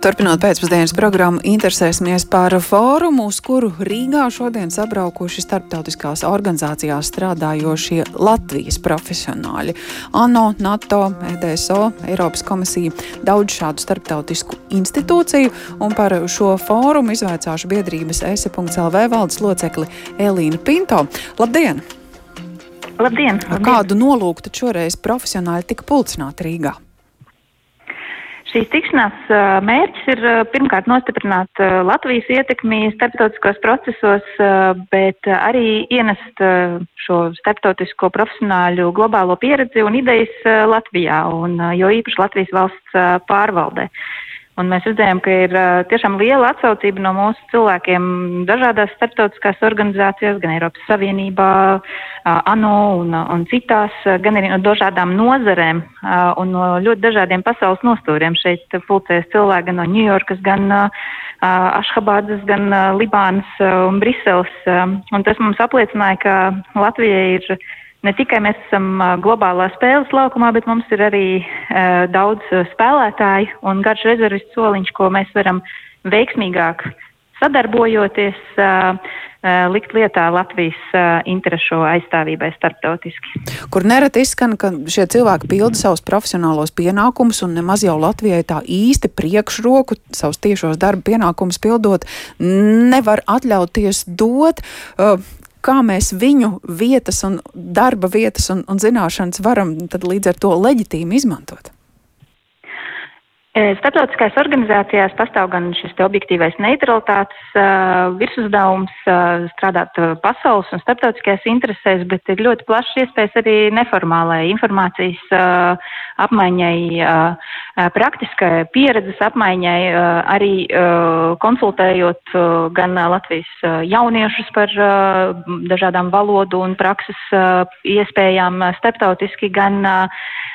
Turpinot pēcpusdienas programmu, interesēsimies par fórumu, uz kuru Rīgā šodien sabraukuši starptautiskās organizācijās strādājošie Latvijas profesionāļi. ANO, NATO, EDSO, Eiropas komisija, daudz šādu starptautisku institūciju, un par šo fórumu izvaicāšu biedrības ESE.lv valdes locekli Elīnu Pinto. Labdien! Labdien! labdien. Kādu nolūku tad šoreiz profesionāļi tika pulcināti Rīgā? Šīs tikšanās mērķis ir pirmkārt nostiprināt Latvijas ietekmi starptautiskos procesos, bet arī ienest šo starptautisko profesionāļu globālo pieredzi un idejas Latvijā, un jo īpaši Latvijas valsts pārvaldē. Un mēs redzējām, ka ir tiešām liela atsaucība no mūsu cilvēkiem dažādās starptautiskās organizācijās, gan Eiropas Savienībā, ANO un, un citās, gan arī no dažādām nozarēm un no ļoti dažādiem pasaules nostūriem. Šeit pulcēs cilvēki gan no Ņujorkas, gan Ašhabādas, gan Libānas un Briseles. Un tas mums apliecināja, ka Latvija ir ne tikai mēs esam globālā spēles laukumā, bet mums ir arī uh, daudz spēlētāju un garš rezervistu soliņš, ko mēs varam veiksmīgāk sadarbojoties, uh, uh, likt lietā Latvijas uh, interešu aizstāvībai starptautiski. Kur nereti izskan, ka šie cilvēki pilda savus profesionālos pienākumus un nemaz jau Latvijai tā īsti priekšroku savus tiešos darba pienākumus pildot nevar atļauties dot. Uh, kā mēs viņu vietas un darba vietas un, un zināšanas varam līdz ar to leģitīmi izmantot? Starptautiskās organizācijās pastāv gan šis objektīvais neutralitātes uh, virsuzdevums uh, strādāt uh, pasaules un starptautiskajās interesēs, bet ir ļoti plašs iespējas arī neformālai informācijas uh, apmaiņai, praktiskai pieredzes apmaiņai, arī konsultējot gan Latvijas jauniešus par dažādām valodu un prakses iespējām starptautiski, gan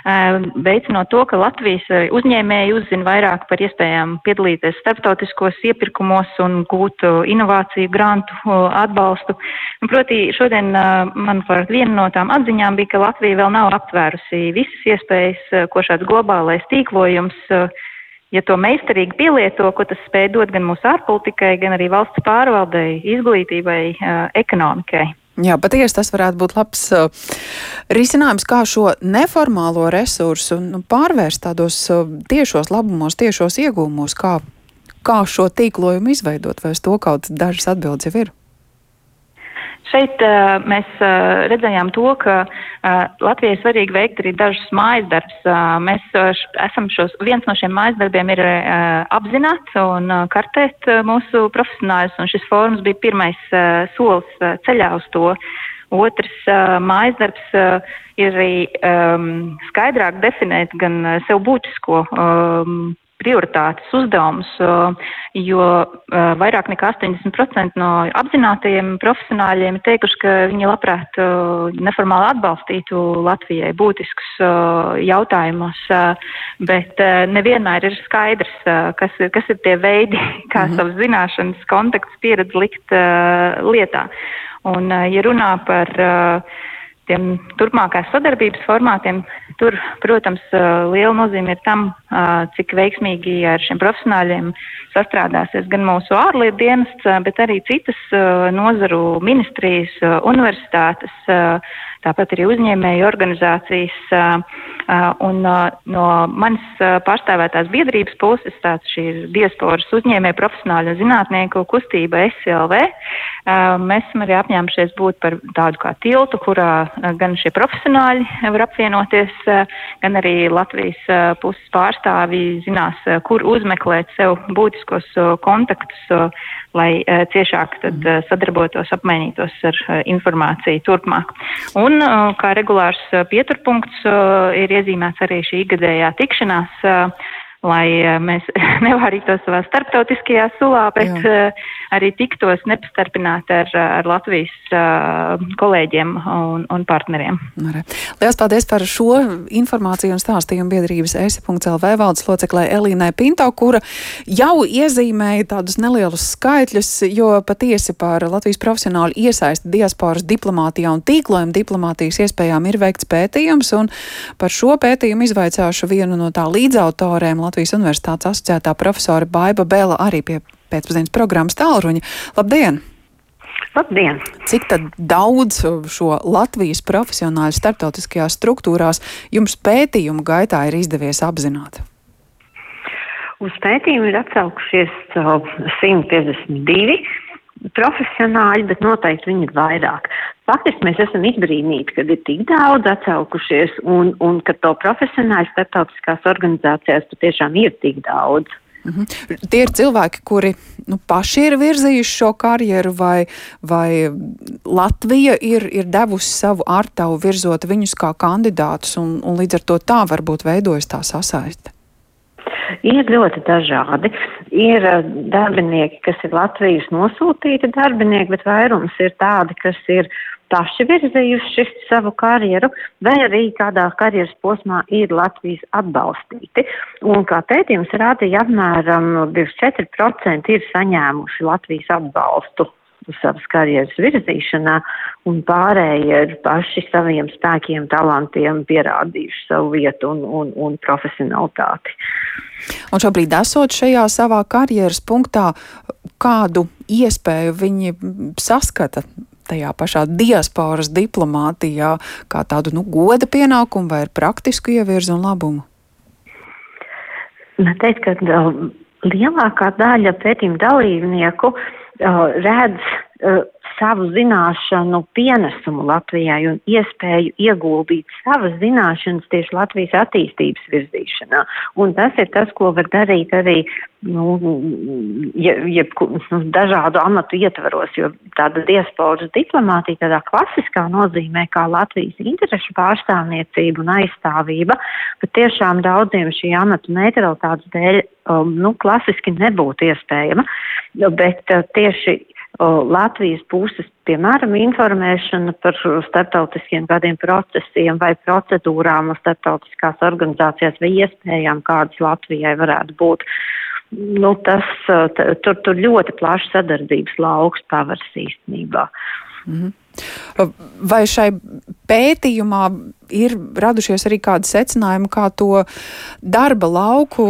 veicinot to, ka Latvijas uzņēmēji uzzina vairāk par iespējām piedalīties starptautiskos iepirkumos un gūt inovāciju, grantu atbalstu. Proti, šodien, manuprāt, viena no tām atziņām bija, ka Latvija vēl nav aptvērusi visas iespējas, ko šāds globālais tīklojums ja to meistarīgi pielieto, ko tas spēj dot gan mūsu ārpolitikai, gan arī valsts pārvaldei, izglītībai, ekonomikai. Jā, patiesi tas varētu būt labs uh, risinājums, kā šo neformālo resursu nu, pārvērst tādos uh, tiešos labumos, tiešos iegūmos, kā, kā šo tīklojumu izveidot, vai uz to kaut dažas atbildes jau ir. Šeit uh, mēs uh, redzējām to, ka uh, Latvijai svarīgi veikt arī dažus mājas darbus. Uh, mēs uh, esam šos, viens no šiem mājas darbiem ir uh, apzināt un uh, kartēt uh, mūsu profesionāļus, un šis fórums bija pirmais uh, solis uh, ceļā uz to. Otrs uh, mājas darbs uh, ir arī um, skaidrāk definēt gan uh, sev būtisko um, prioritātes uzdevumus, jo vairāk nekā 80% no apzinātajiem profesionāļiem ir teikuši, ka viņi labprāt neformāli atbalstītu Latvijai būtiskus jautājumus, bet nevienmēr ir skaidrs, kas, kas ir tie veidi, kā mhm. savas zināšanas, kontakts, pieredzi likt lietā. Un, ja runā par tiem turpmākās sadarbības formātiem, tur, protams, liela nozīme ir tam, cik veiksmīgi ar šiem profesionāļiem sastrādāsies gan mūsu ārlietu dienests, bet arī citas nozaru ministrijas, universitātes, tāpat arī uzņēmēju organizācijas. Un no manis pārstāvētās biedrības puses tāds šī ir diasporas uzņēmēju profesionāļu zinātnieku kustība SLV. Mēs esam arī apņēmušies būt par tādu kā tiltu, kurā gan šie profesionāļi var apvienoties, gan arī Latvijas puses pārstāvji zinās, kur uzmeklēt sev būtiskos kontaktus, lai ciešāk tad sadarbotos, apmainītos ar informāciju turpmāk. Un kā regulārs pieturpunkts ir iezīmēts arī šī ikgadējā tikšanās lai mēs nevārītos savā starptautiskajā sulā, bet Jā. arī tiktos nepastarpināti ar, ar Latvijas kolēģiem un, un partneriem. Lielas paldies par šo informāciju un stāstījumu biedrības esi.lv valdes loceklē Elīnai Pinto, kura jau iezīmēja tādus nelielus skaitļus, jo patiesi par Latvijas profesionāļu iesaisti diasporas diplomātijā un tīklojuma diplomātijas iespējām ir veikts pētījums, un par šo pētījumu izvaicāšu vienu no tā līdzautorēm Latvijas Universitātes asociētā profesora Baiba Bela arī pie pēcpusdienas programmas tālruņa. Labdien! Labdien! Cik daudz šo Latvijas profesionāļu starptautiskajās struktūrās jums pētījumu gaitā ir izdevies apzināt? Uz pētījumu ir atsaukušies uh, 152 profesionāļi, bet noteikti viņi ir vairāk. Faktiski mēs esam izbrīnīti, ka ir tik daudz atsaukušies un, un ka to profesionāļu starptautiskās organizācijās patiešām ir tik daudz. -hmm. Tie ir cilvēki, kuri nu, paši ir virzījuši šo karjeru, vai, vai Latvija ir, ir devusi savu ārtavu virzot viņus kā kandidātus, un, un līdz ar to tā varbūt veidojas tā sasaiste. Ir ļoti dažādi. Ir eh, darbinieki, kas ir Latvijas nosūtīti darbinieki, bet vairums ir tādi, kas ir paši virzījuši savu karjeru, vai arī kādā karjeras posmā ir Latvijas atbalstīti. Un kā pētījums rādīja, apmēram 24% ir saņēmuši Latvijas atbalstu savas karjeras virzīšanā, un pārējie ir paši saviem spēkiem, talantiem pierādījuši savu vietu un, un, un profesionalitāti. Un šobrīd, esot šajā savā karjeras punktā, kādu iespēju viņi saskata tajā pašā diasporas diplomātijā kā tādu nu, goda pienākumu vai ar praktisku ievirzi un labumu? Man teikt, ka uh, lielākā daļa pētījuma dalībnieku uh, redz uh, savu zināšanu pienesumu Latvijai un iespēju ieguldīt savas zināšanas tieši Latvijas attīstības virzīšanā. Un tas ir tas, ko var darīt arī nu, jeb, jeb, nu, dažādu amatu ietvaros, jo tāda diasporas diplomātija tādā klasiskā nozīmē kā Latvijas interešu pārstāvniecība un aizstāvība, bet tiešām daudziem šī amatu neutralitātes dēļ um, nu, klasiski nebūtu iespējama, bet uh, tieši Latvijas puses, piemēram, informēšana par starptautiskiem kādiem procesiem vai procedūrām starptautiskās organizācijās vai iespējām, kādas Latvijai varētu būt. Nu, tas, tur, tur ļoti plašs sadarbības lauks pavars īstenībā. Mm -hmm. Vai šai pētījumā ir radušies arī kādi secinājumi, kā to darba lauku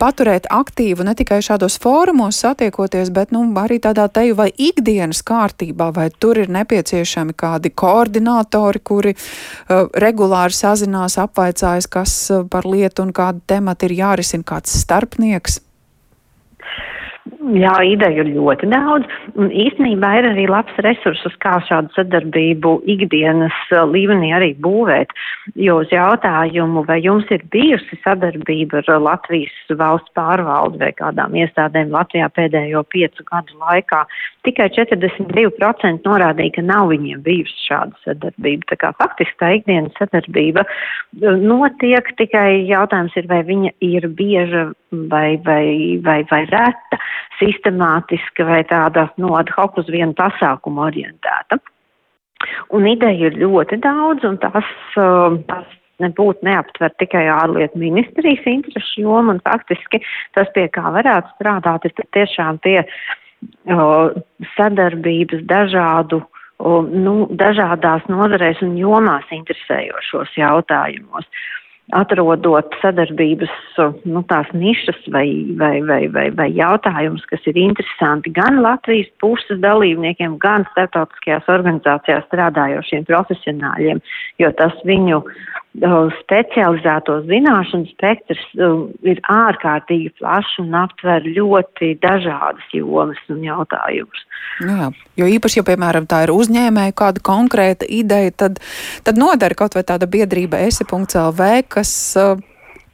paturēt aktīvu ne tikai šādos fórumos satiekoties, bet nu, arī tādā teju vai ikdienas kārtībā, vai tur ir nepieciešami kādi koordinātori, kuri uh, regulāri sazinās, apvaicājas, kas uh, par lietu un kādu tematu ir jārisina, kāds starpnieks? Jā, ideju ir ļoti daudz, un īstenībā ir arī labs resursus, kā šādu sadarbību ikdienas līmenī arī būvēt. Jo uz jautājumu, vai jums ir bijusi sadarbība ar Latvijas valsts pārvaldu vai kādām iestādēm Latvijā pēdējo piecu gadu laikā, tikai 42% norādīja, ka nav viņiem bijusi šāda sadarbība. Tā kā faktiski tā ikdienas sadarbība uh, notiek, tikai jautājums ir, vai viņa ir bieža vai, vai, vai, vai reta sistemātiska vai tāda no nu, ad hoc uz vienu pasākumu orientēta. Un ideja ir ļoti daudz, un tas, um, tas nebūtu neaptver tikai ārlietu ministrijas interešu jomu, un faktiski tas, pie kā varētu strādāt, ir tiešām pie o, sadarbības dažādu, o, nu, dažādās nozarēs un jomās interesējošos jautājumos atrodot sadarbības nu, tās nišas vai, vai, vai, vai, vai jautājumus, kas ir interesanti gan Latvijas puses dalībniekiem, gan starptautiskajās organizācijās strādājošiem profesionāļiem, jo tas viņu specializēto zināšanu spektrs ir ārkārtīgi plašs un aptver ļoti dažādas jomas un jautājumus. Jā, jo īpaši, ja, piemēram, tā ir uzņēmēja kāda konkrēta ideja, tad, tad nodara kaut vai tāda biedrība esi.lv, kas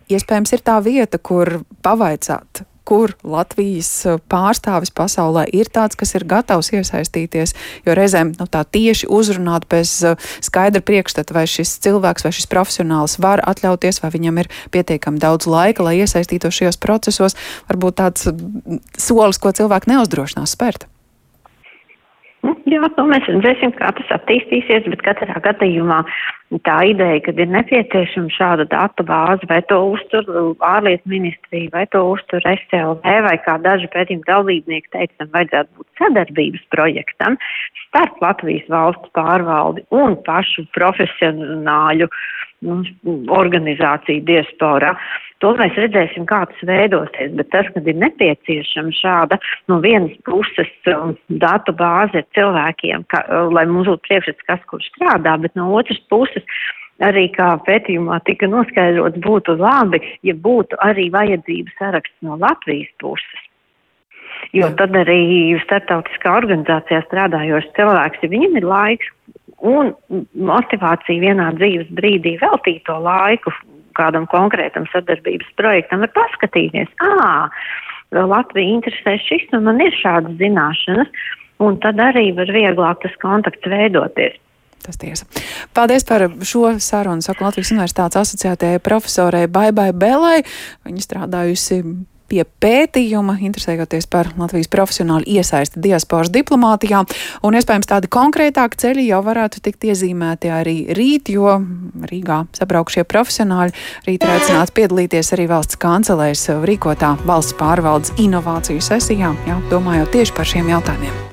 iespējams ir tā vieta, kur pavaicāt kur Latvijas uh, pārstāvis pasaulē ir tāds, kas ir gatavs iesaistīties, jo reizēm nu, tā tieši uzrunāt bez uh, skaidra priekšstata, vai šis cilvēks vai šis profesionāls var atļauties, vai viņam ir pietiekami daudz laika, lai iesaistītos šajos procesos, varbūt tāds mm, solis, ko cilvēki neuzdrošinās spērt. Nu, jā, nu, mēs redzēsim, kā tas attīstīsies, bet katrā gadījumā tā ideja, ka ir nepieciešama šāda datu bāze, vai to uztur ārlietu ministrija, vai to uztur SLV, vai kā daži pētījumi dalībnieki teica, tam vajadzētu būt sadarbības projektam starp Latvijas valsts pārvaldi un pašu profesionāļu nu, organizāciju diasporā. To mēs redzēsim, kā tas veidosies, bet tas, kad ir nepieciešama šāda no vienas puses um, datu bāze cilvēkiem, ka, uh, lai mums būtu priekšstats, kas kur strādā, bet no otras puses arī kā pētījumā tika noskaidrots, būtu labi, ja būtu arī vajadzības saraksts no Latvijas puses. Jo tad arī starptautiskā organizācijā strādājošs cilvēks, ja viņam ir laiks un motivācija vienā dzīves brīdī veltīt to laiku kādam konkrētam sadarbības projektam, var paskatīties, ā, Latvija interesē šis, un man ir šādas zināšanas, un tad arī var vieglāk tas kontakts veidoties. Tas tiesa. Paldies par šo sarunu. Saku Latvijas Universitātes asociētajai profesorai Baibai Belai. Viņa strādājusi pie pētījuma, interesējoties par Latvijas profesionālu iesaisti diasporas diplomātijā, un iespējams tādi konkrētāki ceļi jau varētu tikt iezīmēti arī rīt, jo Rīgā sabraukšie profesionāļi rīt ir aicināti piedalīties arī valsts kancelēs rīkotā valsts pārvaldes inovāciju sesijā, jā, domājot tieši par šiem jautājumiem.